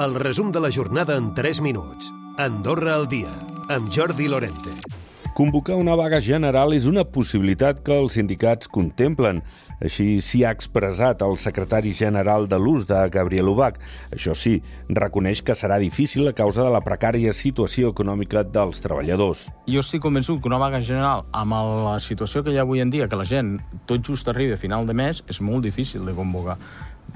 El resum de la jornada en 3 minuts. Andorra al dia, amb Jordi Lorente. Convocar una vaga general és una possibilitat que els sindicats contemplen. Així s'hi ha expressat el secretari general de l'ús de Gabriel Ubach. Això sí, reconeix que serà difícil a causa de la precària situació econòmica dels treballadors. Jo estic convençut que una vaga general, amb la situació que hi ha avui en dia, que la gent tot just arriba a final de mes, és molt difícil de convocar.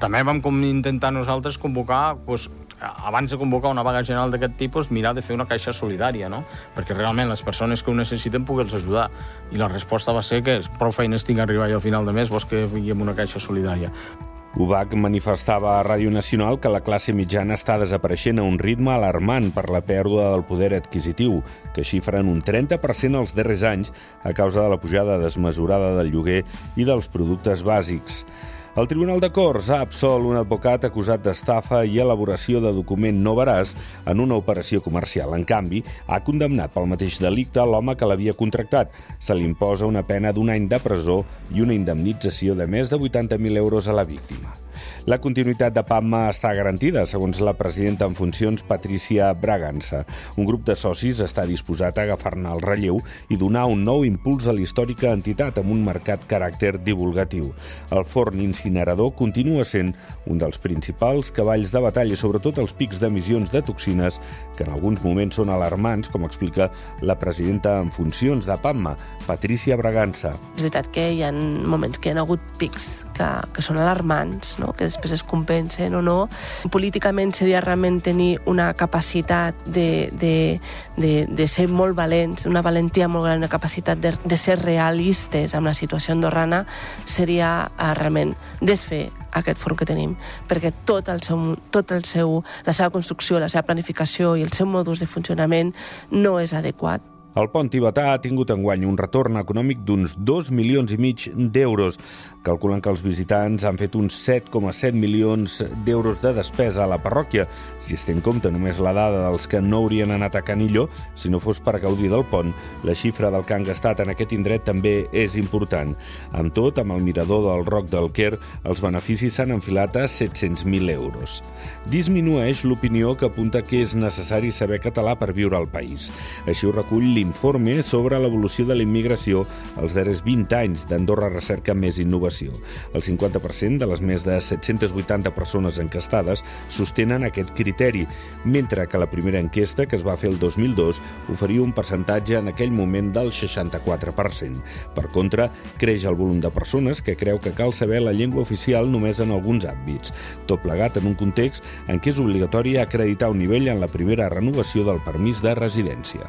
També vam intentar nosaltres convocar doncs, abans de convocar una vaga general d'aquest tipus, mirar de fer una caixa solidària, no? perquè realment les persones que ho necessiten poder-los ajudar. I la resposta va ser que prou feines tinc arribar jo al final de mes, vols que fèiem una caixa solidària. Ubach manifestava a Ràdio Nacional que la classe mitjana està desapareixent a un ritme alarmant per la pèrdua del poder adquisitiu, que xifren un 30% els darrers anys a causa de la pujada desmesurada del lloguer i dels productes bàsics. El Tribunal de Corts ha absolt un advocat acusat d'estafa i elaboració de document no veràs en una operació comercial. En canvi, ha condemnat pel mateix delicte l'home que l'havia contractat. Se li imposa una pena d'un any de presó i una indemnització de més de 80.000 euros a la víctima. La continuïtat de PAMA està garantida, segons la presidenta en funcions Patricia Bragança. Un grup de socis està disposat a agafar-ne el relleu i donar un nou impuls a l'històrica entitat amb un marcat caràcter divulgatiu. El forn incinerador continua sent un dels principals cavalls de batalla, sobretot els pics d'emissions de toxines, que en alguns moments són alarmants, com explica la presidenta en funcions de PAMA, Patricia Bragança. És veritat que hi ha moments que hi ha hagut pics que, que són alarmants, no? Que després es compensen o no. Políticament seria realment tenir una capacitat de, de, de, de ser molt valents, una valentia molt gran, una capacitat de, de ser realistes amb la situació andorrana, seria uh, realment desfer aquest fòrum que tenim, perquè tot el seu, tot el seu, la seva construcció, la seva planificació i el seu modus de funcionament no és adequat. El pont tibetà ha tingut enguany un retorn econòmic d'uns 2 milions i mig d'euros. Calculen que els visitants han fet uns 7,7 milions d'euros de despesa a la parròquia. Si es té en compte només la dada dels que no haurien anat a Canilló, si no fos per gaudir del pont, la xifra del que han gastat en aquest indret també és important. Amb tot, amb el mirador del Roc del Quer, els beneficis s'han enfilat a 700.000 euros. Disminueix l'opinió que apunta que és necessari saber català per viure al país. Així ho recull l'informe sobre l'evolució de la immigració als darrers 20 anys d'Andorra Recerca Més Innovació. El 50% de les més de 780 persones encastades sostenen aquest criteri, mentre que la primera enquesta, que es va fer el 2002, oferia un percentatge en aquell moment del 64%. Per contra, creix el volum de persones que creu que cal saber la llengua oficial només en alguns àmbits, tot plegat en un context en què és obligatori acreditar un nivell en la primera renovació del permís de residència.